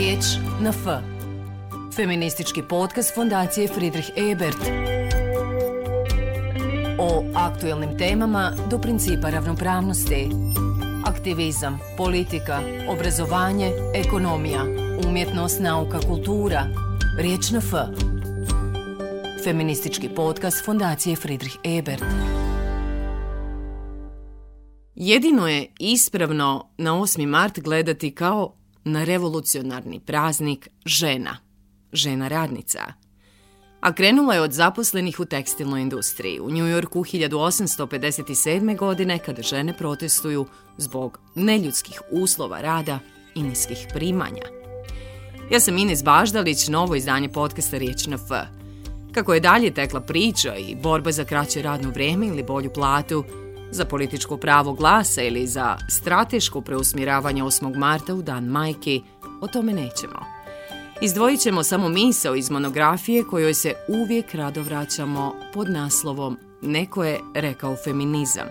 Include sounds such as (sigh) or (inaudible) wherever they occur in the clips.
Riječ na F. Feministički podcast Fondacije Friedrich Ebert. O aktuelnim temama do principa ravnopravnosti. Aktivizam, politika, obrazovanje, ekonomija, umjetnost, nauka, kultura. Riječ na F. Feministički podcast Fondacije Friedrich Ebert. Jedino je ispravno na 8. mart gledati kao na revolucionarni praznik žena, žena radnica. A krenula je od zaposlenih u tekstilnoj industriji u Njujorku 1857. godine kada žene protestuju zbog neljudskih uslova rada i niskih primanja. Ja sam Ines Baždalić, novo izdanje podcasta Riječ na F. Kako je dalje tekla priča i borba za kraće radno vrijeme ili bolju platu, za političko pravo glasa ili za strateško preusmjeravanje 8. marta u dan majke, o tome nećemo. Izdvojit ćemo samo misao iz monografije kojoj se uvijek rado vraćamo pod naslovom Neko je rekao feminizam.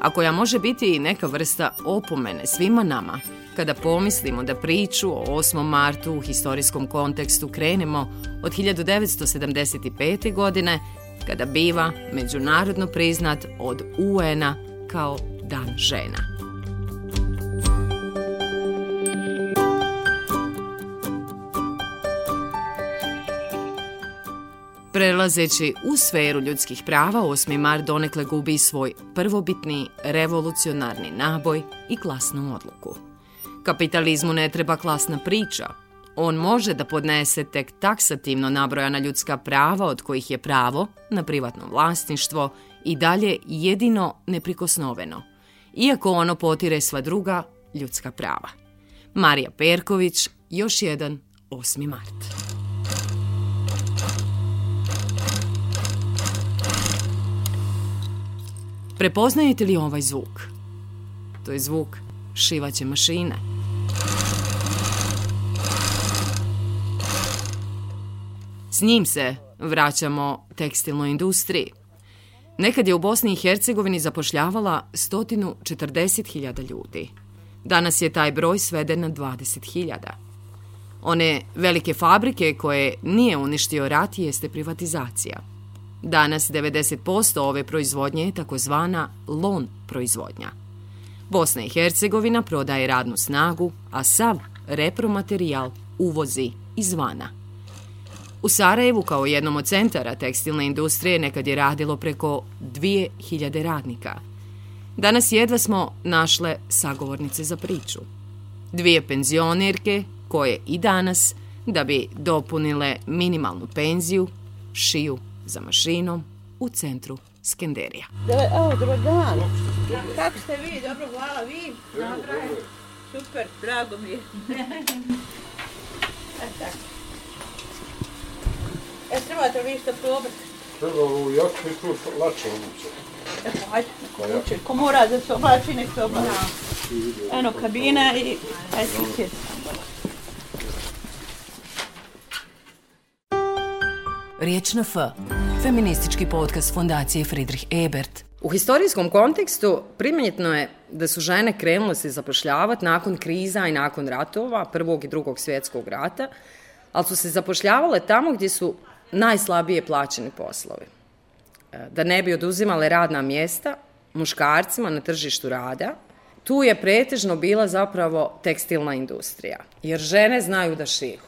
A koja može biti i neka vrsta opomene svima nama, kada pomislimo da priču o 8. martu u historijskom kontekstu krenemo od 1975. godine kada biva međunarodno priznat od UN-a kao Dan žena. Prelazeći u sferu ljudskih prava, 8. mar donekle gubi svoj prvobitni revolucionarni naboj i klasnu odluku. Kapitalizmu ne treba klasna priča, on može da podnese tek taksativno nabrojana ljudska prava od kojih je pravo na privatno vlasništvo i dalje jedino neprikosnoveno, iako ono potire sva druga ljudska prava. Marija Perković, još jedan 8. mart. Prepoznajete li ovaj zvuk? To je zvuk šivaće mašine. S njim se vraćamo tekstilnoj industriji. Nekad je u Bosni i Hercegovini zapošljavala 140.000 ljudi. Danas je taj broj sveden na 20.000. One velike fabrike koje nije uništio rat jeste privatizacija. Danas 90% ove proizvodnje je takozvana lon proizvodnja. Bosna i Hercegovina prodaje radnu snagu, a sav repromaterijal uvozi izvana. U Sarajevu, kao jednom od centara tekstilne industrije, nekad je radilo preko 2000 radnika. Danas jedva smo našle sagovornice za priču. Dvije penzionerke koje i danas, da bi dopunile minimalnu penziju, šiju za mašinom u centru Skenderija. Evo, dobar dan. Kako ste vi? Dobro, hvala vi. Super, drago mi je. (laughs) E, tako. E, trebate li što probati? Treba jaknu i tu lače obuće. E, pa, ajde, uče, ko mora da se oblači, nek se oblači. Eno, kabina i etiket. Riječ na F. Feministički podcast Fondacije Friedrich Ebert. U historijskom kontekstu primjetno je da su žene krenule se zapošljavati nakon kriza i nakon ratova, prvog i drugog svjetskog rata, ali su se zapošljavale tamo gdje su najslabije plaćeni poslovi. E, da ne bi oduzimale radna mjesta muškarcima na tržištu rada, tu je pretežno bila zapravo tekstilna industrija, jer žene znaju da šiju.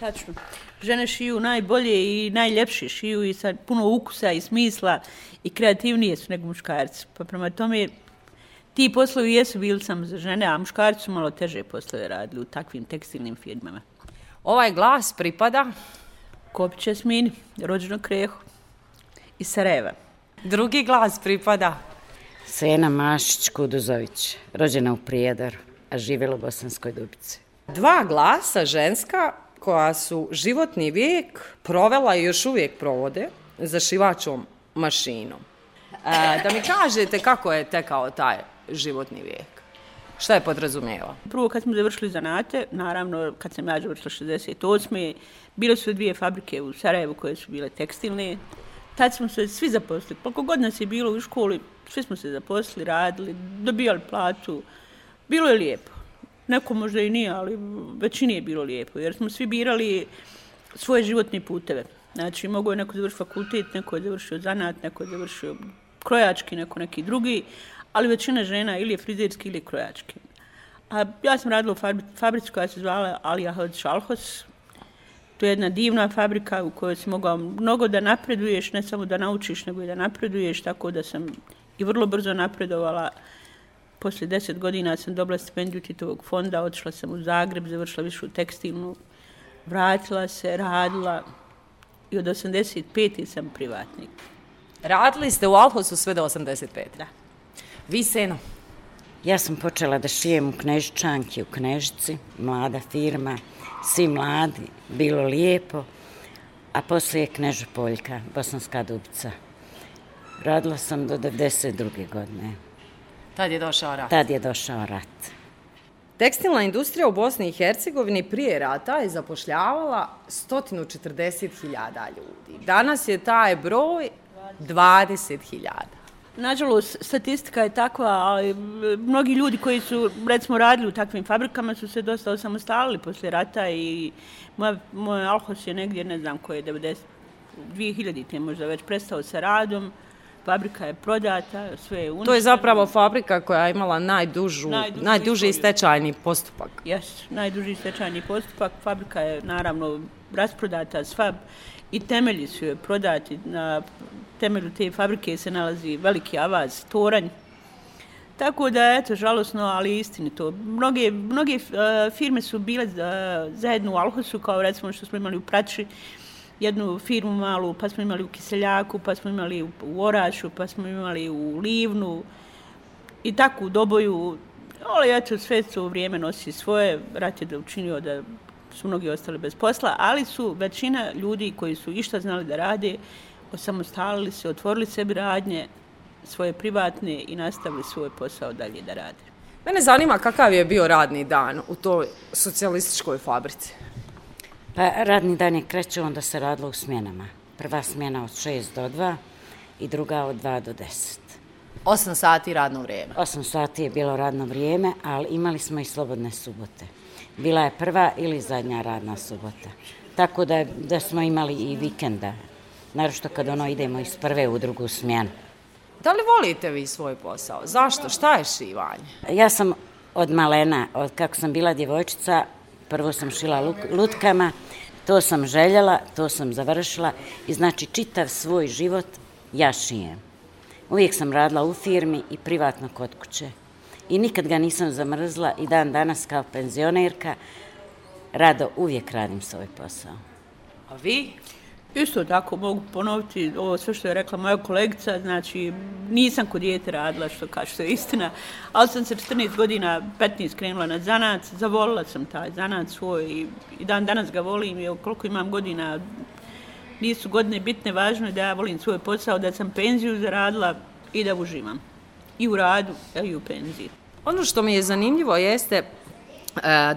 Tačno. Žene šiju najbolje i najljepše šiju i sa puno ukusa i smisla i kreativnije su nego muškarci. Pa prema tome, ti poslovi jesu bili samo za žene, a muškarci su malo teže poslove radili u takvim tekstilnim firmama. Ovaj glas pripada Kopić Jasmini, rođeno Krehu iz Sarajeva. Drugi glas pripada Sena Mašić Kuduzović, rođena u Prijedaru, a živjela u Bosanskoj Dubici. Dva glasa ženska koja su životni vijek provela i još uvijek provode za šivačom mašinom. E, da mi kažete kako je tekao taj životni vijek? Šta je podrazumijeva? Prvo kad smo završili zanate, naravno kad sam ja završila 68. Bile su dvije fabrike u Sarajevu koje su bile tekstilne. Tad smo se svi zaposlili. Pa Koliko god nas je bilo u školi, svi smo se zaposlili, radili, dobijali platu. Bilo je lijepo. Neko možda i nije, ali većini je bilo lijepo, jer smo svi birali svoje životne puteve. Znači, mogo je neko završiti fakultet, neko je završio zanat, neko je završio krojački, neko neki drugi, ali većina žena ili je frizerski ili je krojački. A ja sam radila u fabrici koja se zvala Alija Hod Šalhos. To je jedna divna fabrika u kojoj si mogao mnogo da napreduješ, ne samo da naučiš, nego i da napreduješ, tako da sam i vrlo brzo napredovala. Poslije deset godina sam dobila stipendiju Titovog fonda, otišla sam u Zagreb, završila višu tekstilnu, vratila se, radila i od 85. sam privatnik. Radili ste u Alhosu sve do 85. Da. Vi, Seno? Ja sam počela da šijem u Knežičanki, u Knežici, mlada firma, svi mladi, bilo lijepo, a poslije je Knežopoljka, Bosanska Dubica. Radila sam do 92. godine. Tad je došao rat. Tad je došao rat. Tekstilna industrija u Bosni i Hercegovini prije rata je zapošljavala 140.000 ljudi. Danas je taj broj 20.000. Nažalost, statistika je takva, ali mnogi ljudi koji su, recimo, radili u takvim fabrikama su se dosta osamostalili poslije rata i moj, moj Alhos je negdje, ne znam koje, 90, 2000 te možda već prestao sa radom, fabrika je prodata, sve je uništeno. To je zapravo fabrika koja je imala najdužu, najduži, najduži stečajni postupak. Jes, najduži stečajni postupak. Fabrika je naravno rasprodata sva i temelji su joj prodati. Na temelju te fabrike se nalazi veliki avaz, toranj. Tako da, eto, žalosno, ali istinito. Mnoge, mnoge e, firme su bile e, zajedno u Alhosu, kao recimo što smo imali u Prači, jednu firmu malu, pa smo imali u Kiseljaku, pa smo imali u Orašu, pa smo imali u Livnu i tako u Doboju. Ali eto, sve to vrijeme nosi svoje, rat je da učinio da su mnogi ostali bez posla, ali su većina ljudi koji su išta znali da rade, osamostalili se, otvorili sebi radnje, svoje privatne i nastavili svoj posao dalje da rade. Mene zanima kakav je bio radni dan u toj socijalističkoj fabrici. Pa radni dan je kreće, onda se radilo u smjenama. Prva smjena od 6 do 2 i druga od 2 do 10. 8 sati radno vrijeme. 8 sati je bilo radno vrijeme, ali imali smo i slobodne subote. Bila je prva ili zadnja radna subota. Tako da, da smo imali i vikenda. Naravno kad ono idemo iz prve u drugu smjenu. Da li volite vi svoj posao? Zašto? Šta je šivanje? Ja sam od malena, od kako sam bila djevojčica, prvo sam šila lutkama, to sam željela, to sam završila i znači čitav svoj život ja šijem. Uvijek sam radila u firmi i privatno kod kuće. I nikad ga nisam zamrzla i dan danas kao penzionerka rado uvijek radim svoj posao. A vi? Isto tako mogu ponoviti ovo sve što je rekla moja kolegica, znači nisam kod dijete radila što kaže što je istina, ali sam se 14 godina, 15 krenula na zanac, zavolila sam taj zanac svoj i, i dan danas ga volim i koliko imam godina, nisu godine bitne, važno je da ja volim svoj posao, da sam penziju zaradila i da uživam. I u radu, i u penziji. Ono što mi je zanimljivo jeste e,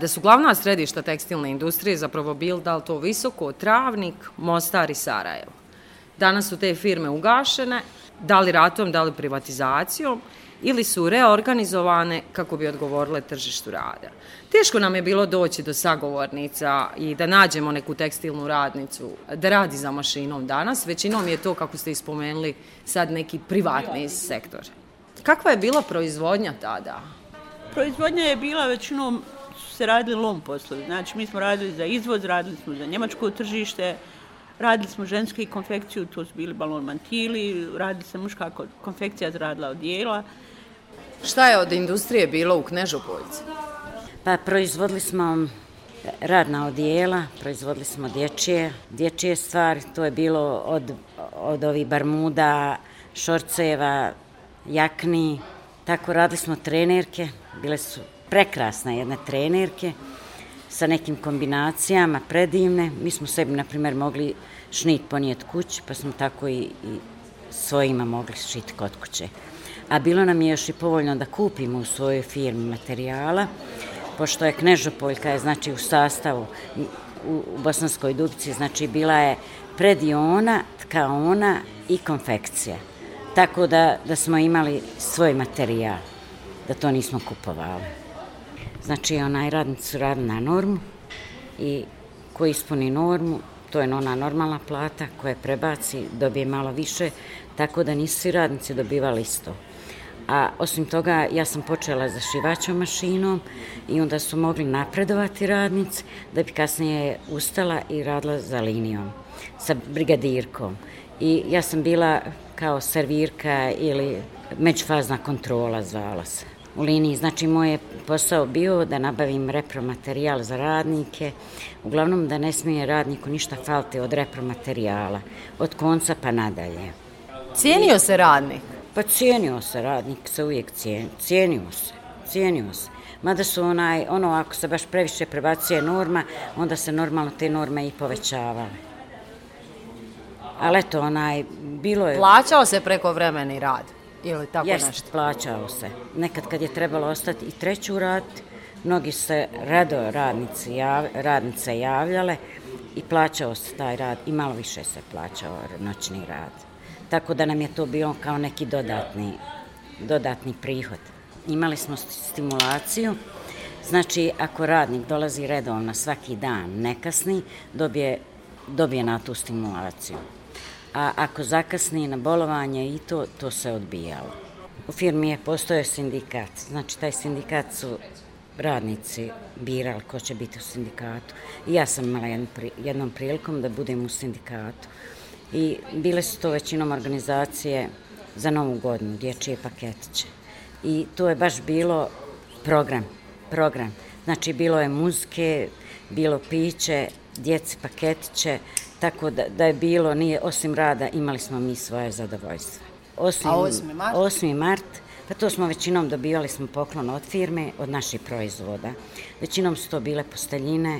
da su glavna središta tekstilne industrije zapravo bil da li to visoko, Travnik, Mostar i Sarajevo. Danas su te firme ugašene, da li ratom, da li privatizacijom, ili su reorganizovane kako bi odgovorile tržištu rada. Teško nam je bilo doći do sagovornica i da nađemo neku tekstilnu radnicu da radi za mašinom danas. Većinom je to, kako ste ispomenuli, sad neki privatni sektor. Kakva je bila proizvodnja tada? Proizvodnja je bila većinom se radili lom poslovi. Znači, mi smo radili za izvoz, radili smo za njemačko tržište, radili smo ženske konfekciju, to su bili balon mantili, radili se muška konfekcija, radila od dijela. Šta je od industrije bilo u Knežopoljci? Pa proizvodili smo radna odijela, proizvodili smo dječje, dječje stvari, to je bilo od, od ovih barmuda, šorceva, jakni, tako radili smo trenerke, bile su prekrasne jedne trenerke sa nekim kombinacijama, predivne. Mi smo sebi, na primjer, mogli šnit ponijeti kući, pa smo tako i, i svojima mogli šiti kod kuće. A bilo nam je još i povoljno da kupimo u svojoj firmi materijala, pošto je Knežopoljka je znači u sastavu u, u Bosanskoj Dubici, znači bila je prediona, tkaona i konfekcija. Tako da, da smo imali svoj materijal, da to nismo kupovali. Znači, onaj radnici su radili na normu i ko ispuni normu, to je ona normalna plata koja prebaci, dobije malo više, tako da nisu svi radnici dobivali isto. A osim toga, ja sam počela za šivaćom mašinom i onda su mogli napredovati radnici da bi kasnije ustala i radila za linijom, sa brigadirkom. I ja sam bila kao servirka ili međufazna kontrola zvala se u liniji. Znači, moj je posao bio da nabavim repromaterijal za radnike, uglavnom da ne smije radniku ništa faliti od repromaterijala, od konca pa nadalje. Cijenio se radnik? Pa cijenio se radnik, se uvijek cijenio, cijenio se, cijenio se. Mada su onaj, ono, ako se baš previše prebacije norma, onda se normalno te norme i povećavale. Ali eto, onaj, bilo je... Plaćao se preko vremeni rad? Ili tako Jest, nešto? plaćao se. Nekad kad je trebalo ostati i treću rad, mnogi se rado radnici jav, radnice javljale i plaćao se taj rad i malo više se plaćao noćni rad. Tako da nam je to bio kao neki dodatni, dodatni prihod. Imali smo stimulaciju, znači ako radnik dolazi redovno svaki dan, nekasni, dobije, dobije na tu stimulaciju a ako zakasni na bolovanje i to, to se odbijalo. U firmi je postoje sindikat, znači taj sindikat su radnici birali ko će biti u sindikatu. I ja sam imala jednu, jednom prilikom da budem u sindikatu. I bile su to većinom organizacije za novu godinu, dječije paketiće. I to je baš bilo program, program. Znači, bilo je muzike, bilo piće, djeci paketiće, tako da, da je bilo, nije, osim rada, imali smo mi svoje zadovoljstvo. Osim, A 8. mart? 8. mart, pa to smo većinom dobivali smo poklon od firme, od naših proizvoda. Većinom su to bile posteljine,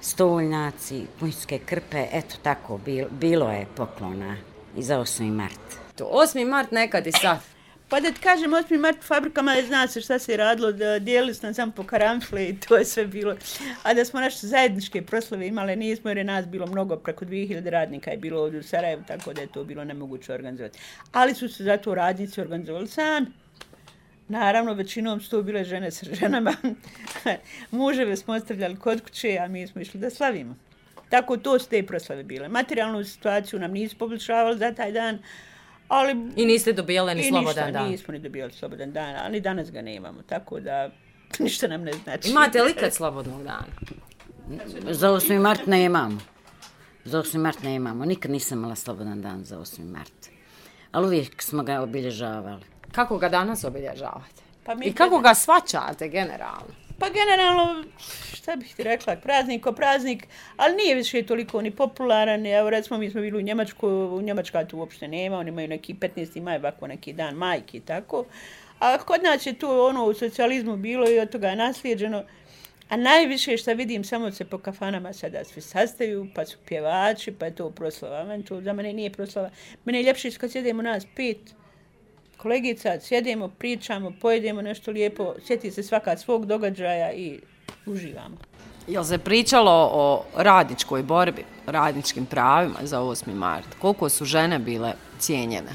stoljnaci, punjske krpe, eto tako, bilo, bilo je poklona i za 8. mart. To 8. mart nekad i sad. Pa da ti kažem, 8. mart fabrikama zna se šta se radilo, da dijelili smo samo po karamfle i to je sve bilo. A da smo naše zajedničke proslave imale, nismo jer je nas bilo mnogo, preko 2000 radnika je bilo ovdje u Sarajevu, tako da je to bilo nemoguće organizovati. Ali su se zato radnici organizovali sami. Naravno, većinom su to bile žene sa ženama. (laughs) Muževe smo ostavljali kod kuće, a mi smo išli da slavimo. Tako to su te proslave bile. Materijalnu situaciju nam nisu poboljšavali za taj dan, Ali, I niste dobijali ni slobodan dan? I nismo ni dobijali slobodan dan, ali danas ga nemamo, tako da (laughs) ništa nam ne znači. Imate li kad slobodnog dana? Za 8. mart ne imamo. Za 8. mart ne imamo. Nikad nisam imala slobodan dan za 8. mart. Ali uvijek smo ga obilježavali. Kako ga danas obilježavate? Pa mi I kako ga svačate generalno? Pa generalno, šta bih ti rekla, praznik ko praznik, ali nije više toliko ni popularan. Evo, recimo, mi smo bili u Njemačku, u Njemačka tu uopšte nema, oni imaju neki 15. maj, ovako neki dan majke i tako. A kod nas je to ono u socijalizmu bilo i od toga je naslijeđeno. A najviše što vidim, samo se po kafanama sada svi sastaju, pa su pjevači, pa je to proslava. Meni to za mene nije proslava. Mene je ljepše kad sjedemo nas pet, kolegica, sjedemo, pričamo, pojedemo nešto lijepo, sjeti se svaka svog događaja i uživamo. Jel se pričalo o radničkoj borbi, radničkim pravima za 8. mart? Koliko su žene bile cijenjene?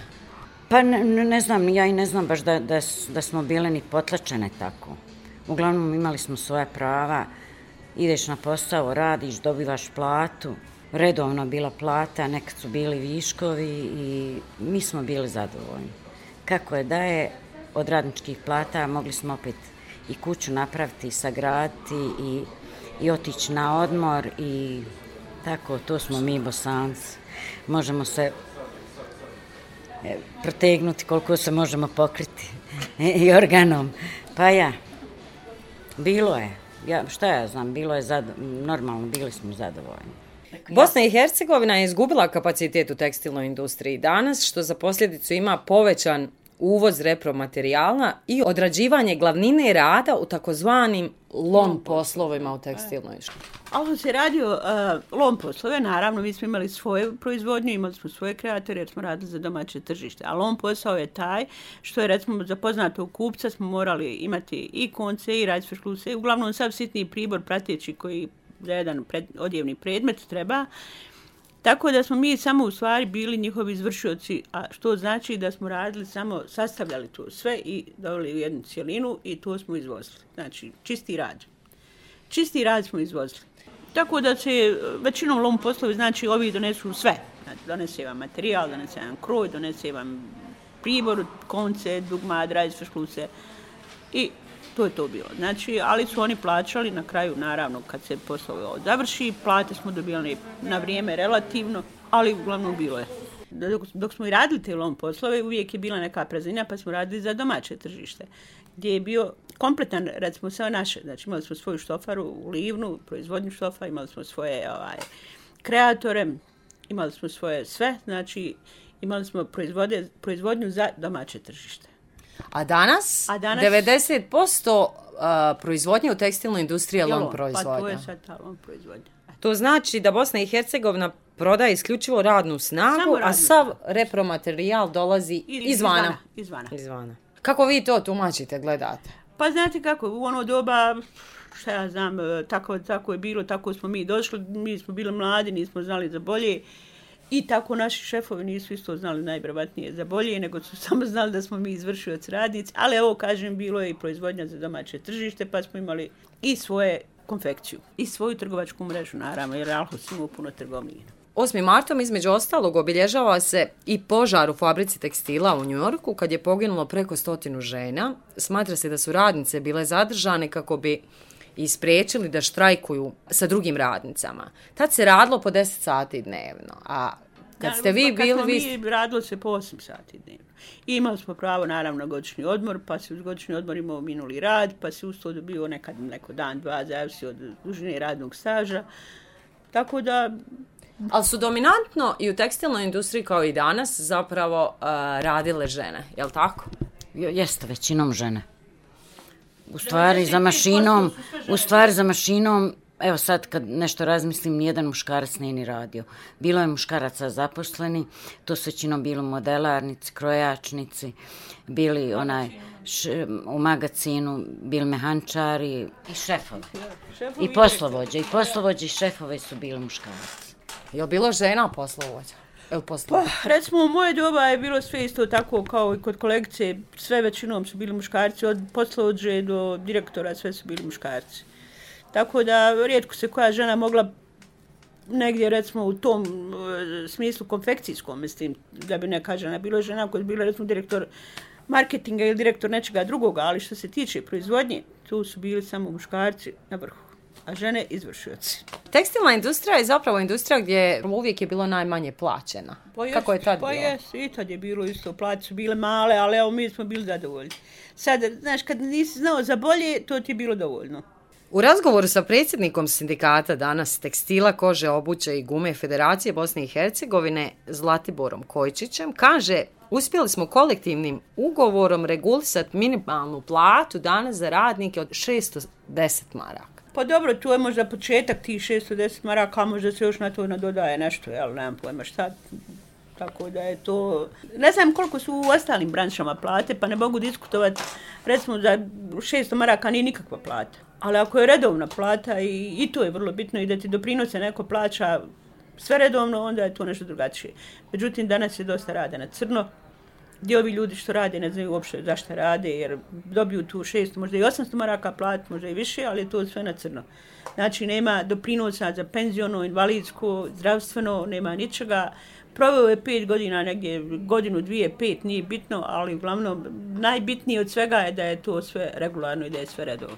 Pa ne, ne znam, ja i ne znam baš da, da, da smo bile ni potlačene tako. Uglavnom imali smo svoje prava, ideš na posao, radiš, dobivaš platu, redovno bila plata, nekad su bili viškovi i mi smo bili zadovoljni kako je da je od radničkih plata mogli smo opet i kuću napraviti, sagraditi i, i otići na odmor i tako, to smo mi bosanci. Možemo se e, protegnuti koliko se možemo pokriti (laughs) i organom. Pa ja, bilo je, ja, šta ja znam, bilo je zado, normalno, bili smo zadovoljni. Bosna i Hercegovina je izgubila kapacitet u tekstilnoj industriji danas, što za posljedicu ima povećan uvoz repromaterijala i odrađivanje glavnine rada u takozvanim lom poslovima u tekstilnoj školi. Ali se radio uh, lom poslove, naravno, mi smo imali svoje proizvodnje, imali smo svoje kreatore jer smo radili za domaće tržište. A lom posao je taj što je, recimo, za poznatog kupca smo morali imati i konce i raditi škluse. Uglavnom, sav sitni pribor prateći koji za jedan pred, odjevni predmet treba. Tako da smo mi samo u stvari bili njihovi izvršioci, a što znači da smo radili samo, sastavljali to sve i doveli u jednu cijelinu i to smo izvozili. Znači, čisti rad. Čisti rad smo izvozili. Tako da se e, većinom lom poslovi, znači ovi donesu sve. Znači, donese vam materijal, donese vam kroj, donese vam pribor, konce, dugma, drajs, škluse i to je to bilo. Znači, ali su oni plaćali na kraju, naravno, kad se posao završi, plate smo dobili na vrijeme relativno, ali uglavnom bilo je. Dok, dok smo i radili te lom poslove, uvijek je bila neka prezina, pa smo radili za domaće tržište, gdje je bio kompletan, recimo, sve naše. Znači, imali smo svoju štofaru u Livnu, proizvodnju štofa, imali smo svoje ovaj, kreatore, imali smo svoje sve, znači, imali smo proizvode, proizvodnju za domaće tržište. A danas, A danas 90% uh, proizvodnje u tekstilnoj industriji je lom proizvodnja. Pa to je sad ta lom proizvodnja. To znači da Bosna i Hercegovina prodaje isključivo radnu snagu, Samo a radnu sav. Repromaterijal dolazi Ili izvana. Izvana. izvana. Kako vi to tumačite, gledate? Pa znate kako, u ono doba, šta ja znam, e, tako, tako je bilo, tako smo mi došli, mi smo bili mladi, nismo znali za bolje. I tako naši šefovi nisu isto znali najbravatnije za bolje, nego su (laughs) samo znali da smo mi izvršioci radnici. Ali evo, kažem, bilo je i proizvodnja za domaće tržište, pa smo imali i svoje konfekciju. I svoju trgovačku mrežu, naravno, jer Alhos imao puno trgovina. 8. martom između ostalog obilježava se i požar u fabrici tekstila u Njujorku kad je poginulo preko stotinu žena. Smatra se da su radnice bile zadržane kako bi ispriječili da štrajkuju sa drugim radnicama. Tad se radilo po 10 sati dnevno, a kad ste vi Pa Kad bili... smo vi... mi radilo se po 8 sati dnevno. I imali smo pravo naravno na godišnji odmor, pa se uz godišnji odmor imao minuli rad, pa se uz to dobio nekad neko dan, dva, zavisi od dužine radnog staža. Tako da, Ali su dominantno i u tekstilnoj industriji kao i danas zapravo uh, radile žene, je li tako? Jo- Jeste, većinom žene. U stvari za mašinom, u stvari za mašinom, evo sad kad nešto razmislim, nijedan muškarac nije ni radio. Bilo je muškaraca zaposleni, to su većinom bilo modelarnici, krojačnici, bili onaj š, u magazinu, bili mehančari i šefovi. I poslovođe, i poslovođe i šefovi su bili muškarci. Je bilo žena poslovođa? Evo Pa, recimo u moje doba je bilo sve isto tako kao i kod kolekcije. sve većinom su bili muškarci, od poslovođe do direktora sve su bili muškarci. Tako da rijetko se koja žena mogla negdje recimo u tom e, smislu konfekcijskom, mislim, da bi neka žena bila žena koja je bila recimo direktor marketinga ili direktor nečega drugoga, ali što se tiče proizvodnje, tu su bili samo muškarci na vrhu, a žene izvršioci. Tekstilna industrija je zapravo industrija gdje uvijek je bilo najmanje plaćena. Kako je tad pa bilo? jes, i tad je bilo isto, plate su bile male, ali evo mi smo bili zadovoljni. Sad, znaš, kad nisi znao za bolje, to ti je bilo dovoljno. U razgovoru sa predsjednikom sindikata danas tekstila, kože, obuće i gume Federacije Bosne i Hercegovine Zlatiborom Kojčićem kaže uspjeli smo kolektivnim ugovorom regulisati minimalnu platu danas za radnike od 610 maraka. Pa dobro, tu je možda početak tih 610 maraka, a možda se još na to nadodaje nešto, jel, nemam pojma šta. Tako da je to... Ne znam koliko su u ostalim branšama plate, pa ne mogu diskutovati. Recimo, za 600 maraka nije nikakva plata. Ali ako je redovna plata i, i to je vrlo bitno i da ti doprinose neko plaća sve redovno, onda je to nešto drugačije. Međutim, danas je dosta rade na crno, gdje ovi ljudi što rade ne znaju uopšte zašto rade, jer dobiju tu 600, možda i 800 maraka plat, možda i više, ali je to sve na crno. Znači, nema doprinosa za penziono, invalidsko, zdravstveno, nema ničega. Proveo je pet godina, negdje godinu, dvije, pet, nije bitno, ali uglavnom najbitnije od svega je da je to sve regularno i da je sve redovno.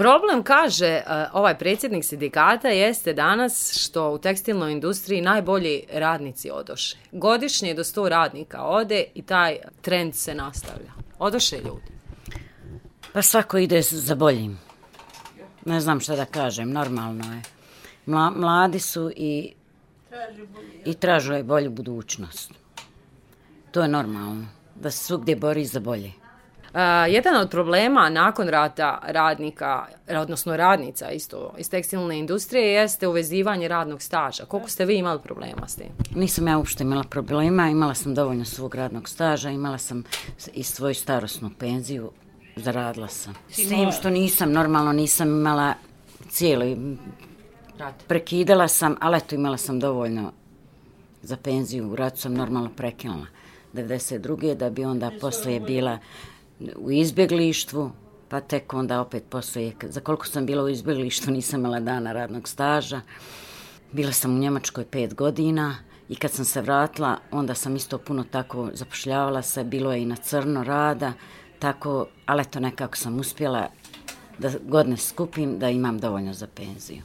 Problem, kaže e, ovaj predsjednik sindikata, jeste danas što u tekstilnoj industriji najbolji radnici odoše. Godišnje do 100 radnika ode i taj trend se nastavlja. Odoše ljudi. Pa svako ide za boljim. Ne znam šta da kažem, normalno je. Mla, mladi su i, i tražu je bolju budućnost. To je normalno, da se svugdje bori za bolje. Uh, jedan od problema nakon rata radnika, odnosno radnica isto iz tekstilne industrije, jeste uvezivanje radnog staža. Koliko ste vi imali problema s tim? Nisam ja uopšte imala problema, imala sam dovoljno svog radnog staža, imala sam i svoju starosnu penziju, zaradila sam. S tim što nisam, normalno nisam imala cijeli, Rat. prekidala sam, ali eto imala sam dovoljno za penziju. U ratu sam normalno prekinula 92. da bi onda poslije bila u izbjeglištvu, pa tek onda opet poslije, za koliko sam bila u izbjeglištvu nisam imala dana radnog staža. Bila sam u Njemačkoj pet godina i kad sam se vratila, onda sam isto puno tako zapošljavala se, bilo je i na crno rada, tako, ali to nekako sam uspjela da godine skupim, da imam dovoljno za penziju.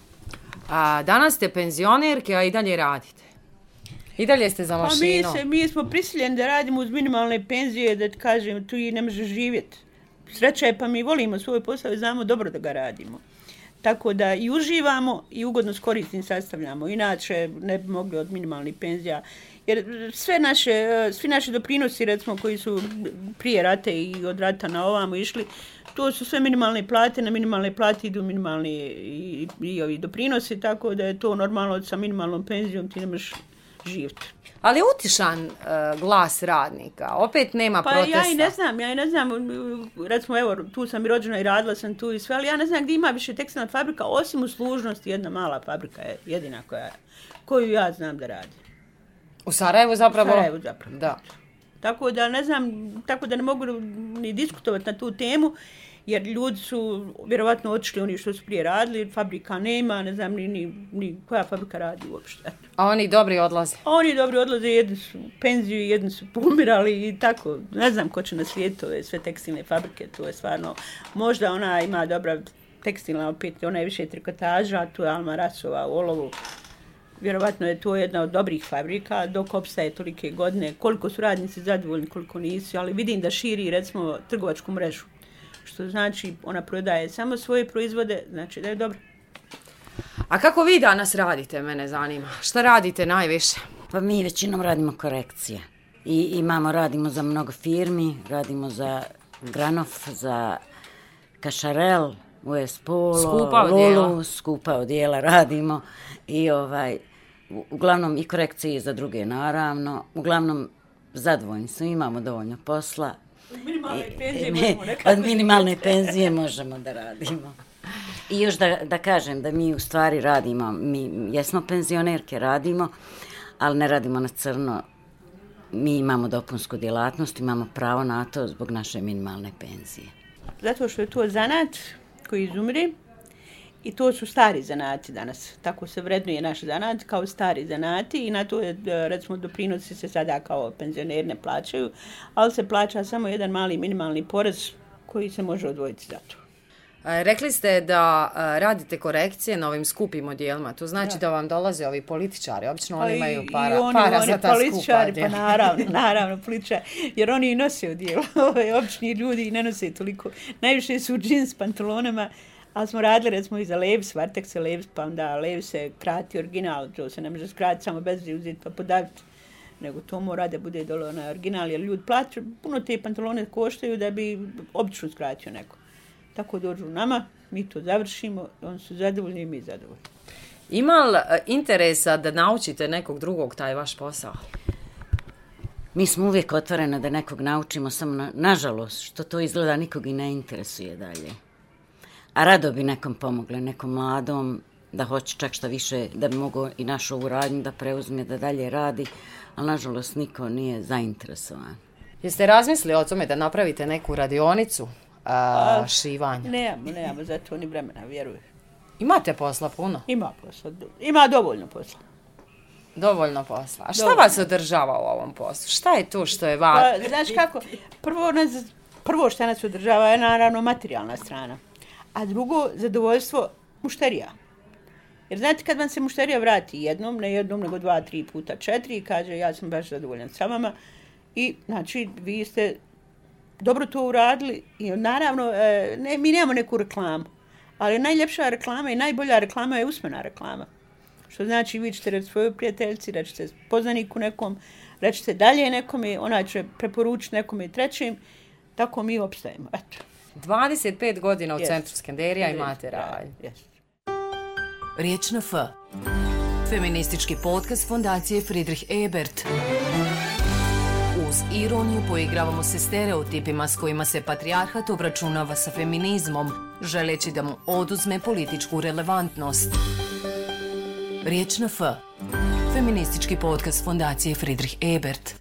A danas ste penzionerke, a i dalje radite. I dalje ste za Pa mi, mašinu. se, mi smo prisiljeni da radimo uz minimalne penzije, da ti kažem, tu i ne može živjeti. Sreća je pa mi volimo svoj posao i znamo dobro da ga radimo. Tako da i uživamo i ugodno s koristim sastavljamo. Inače ne bi mogli od minimalnih penzija. Jer sve naše, svi naši doprinosi, recimo, koji su prije rate i od rata na ovamo išli, to su sve minimalne plate, na minimalne plate idu minimalni i, i ovi doprinosi, tako da je to normalno sa minimalnom penzijom ti ne živjeti. Ali utišan uh, glas radnika, opet nema Pa protesta. ja i ne znam, ja i ne znam, recimo evo, tu sam i rođena i radila sam tu i sve, ali ja ne znam gdje ima više tekstilna fabrika, osim u služnosti, jedna mala fabrika je jedina koja, koju ja znam da radi. U Sarajevu zapravo? U Sarajevu zapravo. Da. Tako da ne znam, tako da ne mogu ni diskutovati na tu temu, jer ljudi su vjerovatno otišli oni što su prije radili, fabrika nema, ne znam ni, ni, ni koja fabrika radi uopšte. A oni dobri odlaze. A Oni dobro odlaze, jedni su u penziju, jedni su pomirali i tako. Ne znam ko će na svijetu ove sve tekstilne fabrike, to je stvarno, možda ona ima dobra tekstilna, opet ona je više trikotaža, tu je Alma Rasova u Olovu. Vjerovatno je to jedna od dobrih fabrika, dok opstaje tolike godine. Koliko su radnici zadovoljni, koliko nisu, ali vidim da širi, recimo, trgovačku mrežu. Što znači, ona prodaje samo svoje proizvode, znači da je dobro. A kako vi danas radite, mene zanima? Šta radite najviše? Pa mi većinom radimo korekcije. I imamo, radimo za mnogo firmi, radimo za Granof, za Kašarel, US Polo, Skupa odijela. Lulu, skupa odijela radimo. I ovaj, uglavnom i korekcije za druge naravno. Uglavnom zadovoljni smo, imamo dovoljno posla. Minimalne penzije Mi možemo nekako od minimalne penzije možemo da radimo. I još da, da kažem da mi u stvari radimo, mi jesmo penzionerke, radimo, ali ne radimo na crno. Mi imamo dopunsku djelatnost, imamo pravo na to zbog naše minimalne penzije. Zato što je to zanat koji izumire i to su stari zanati danas. Tako se vrednuje naš zanat kao stari zanati i na to je, e, recimo, doprinosi se sada kao penzioner ne plaćaju, ali se plaća samo jedan mali minimalni porez koji se može odvojiti za to. Rekli ste da radite korekcije na ovim skupim odjelima. To znači da vam dolaze ovi političari. Obično oni Pa imaju para, oni, para oni za ta skupa političari, odjela. Pa naravno, (laughs) naravno, političari. Jer oni i nose odijelo. (laughs) Ove obični ljudi i ne nose toliko. Najviše su u džins pantalonama, ali smo radili recimo i za Levis, Vartex se Levis, pa onda Levis se krati original, to se ne može skratiti samo bez uzeti pa podaviti nego to mora da bude dole na original, jer ljudi plaćaju, puno te pantalone koštaju da bi obično skratio neko. Tako dođu nama, mi to završimo, oni su zadovoljni i mi zadovoljni. Ima li e, interesa da naučite nekog drugog taj vaš posao? Mi smo uvijek otvorene da nekog naučimo, samo na, nažalost, što to izgleda nikog i ne interesuje dalje. A rado bi nekom pomogle, nekom mladom, da hoće čak što više, da bi mogao i našu ovu radnju da preuzme, da dalje radi, ali nažalost niko nije zainteresovan. Jeste razmislili o tome da napravite neku radionicu a, šivanja? Nemamo, nemamo za to ni vremena, vjeruj. Imate posla puno? Ima posla, ima dovoljno posla. Dovoljno posla. A šta Dovoljno. vas održava u ovom poslu? Šta je to što je va... Pa, znaš kako, prvo, nas, prvo što nas održava je naravno materijalna strana, a drugo, zadovoljstvo mušterija. Jer znate, kad vam se mušterija vrati jednom, ne jednom, nego dva, tri puta, četiri, i kaže ja sam baš zadovoljan sa vama, i znači vi ste dobro to uradili i naravno, e, ne, mi nemamo neku reklamu, ali najljepša reklama i najbolja reklama je usmena reklama. Što znači vi ćete reći svojoj prijateljci, rećete poznaniku nekom, rećete dalje nekom i ona će preporučiti nekom i trećim, tako mi opstajemo. Eto. 25 godina u Jest. centru Skenderija Jest, imate da, raj. jest. Riječ na F. Feministički podcast fondacije Friedrich Ebert. Uz ironiju poigravamo se stereotipima s kojima se patrijarhat obračunava sa feminizmom, želeći da mu oduzme političku relevantnost. Riječ na F. Feministički podcast Fondacije Friedrich Ebert.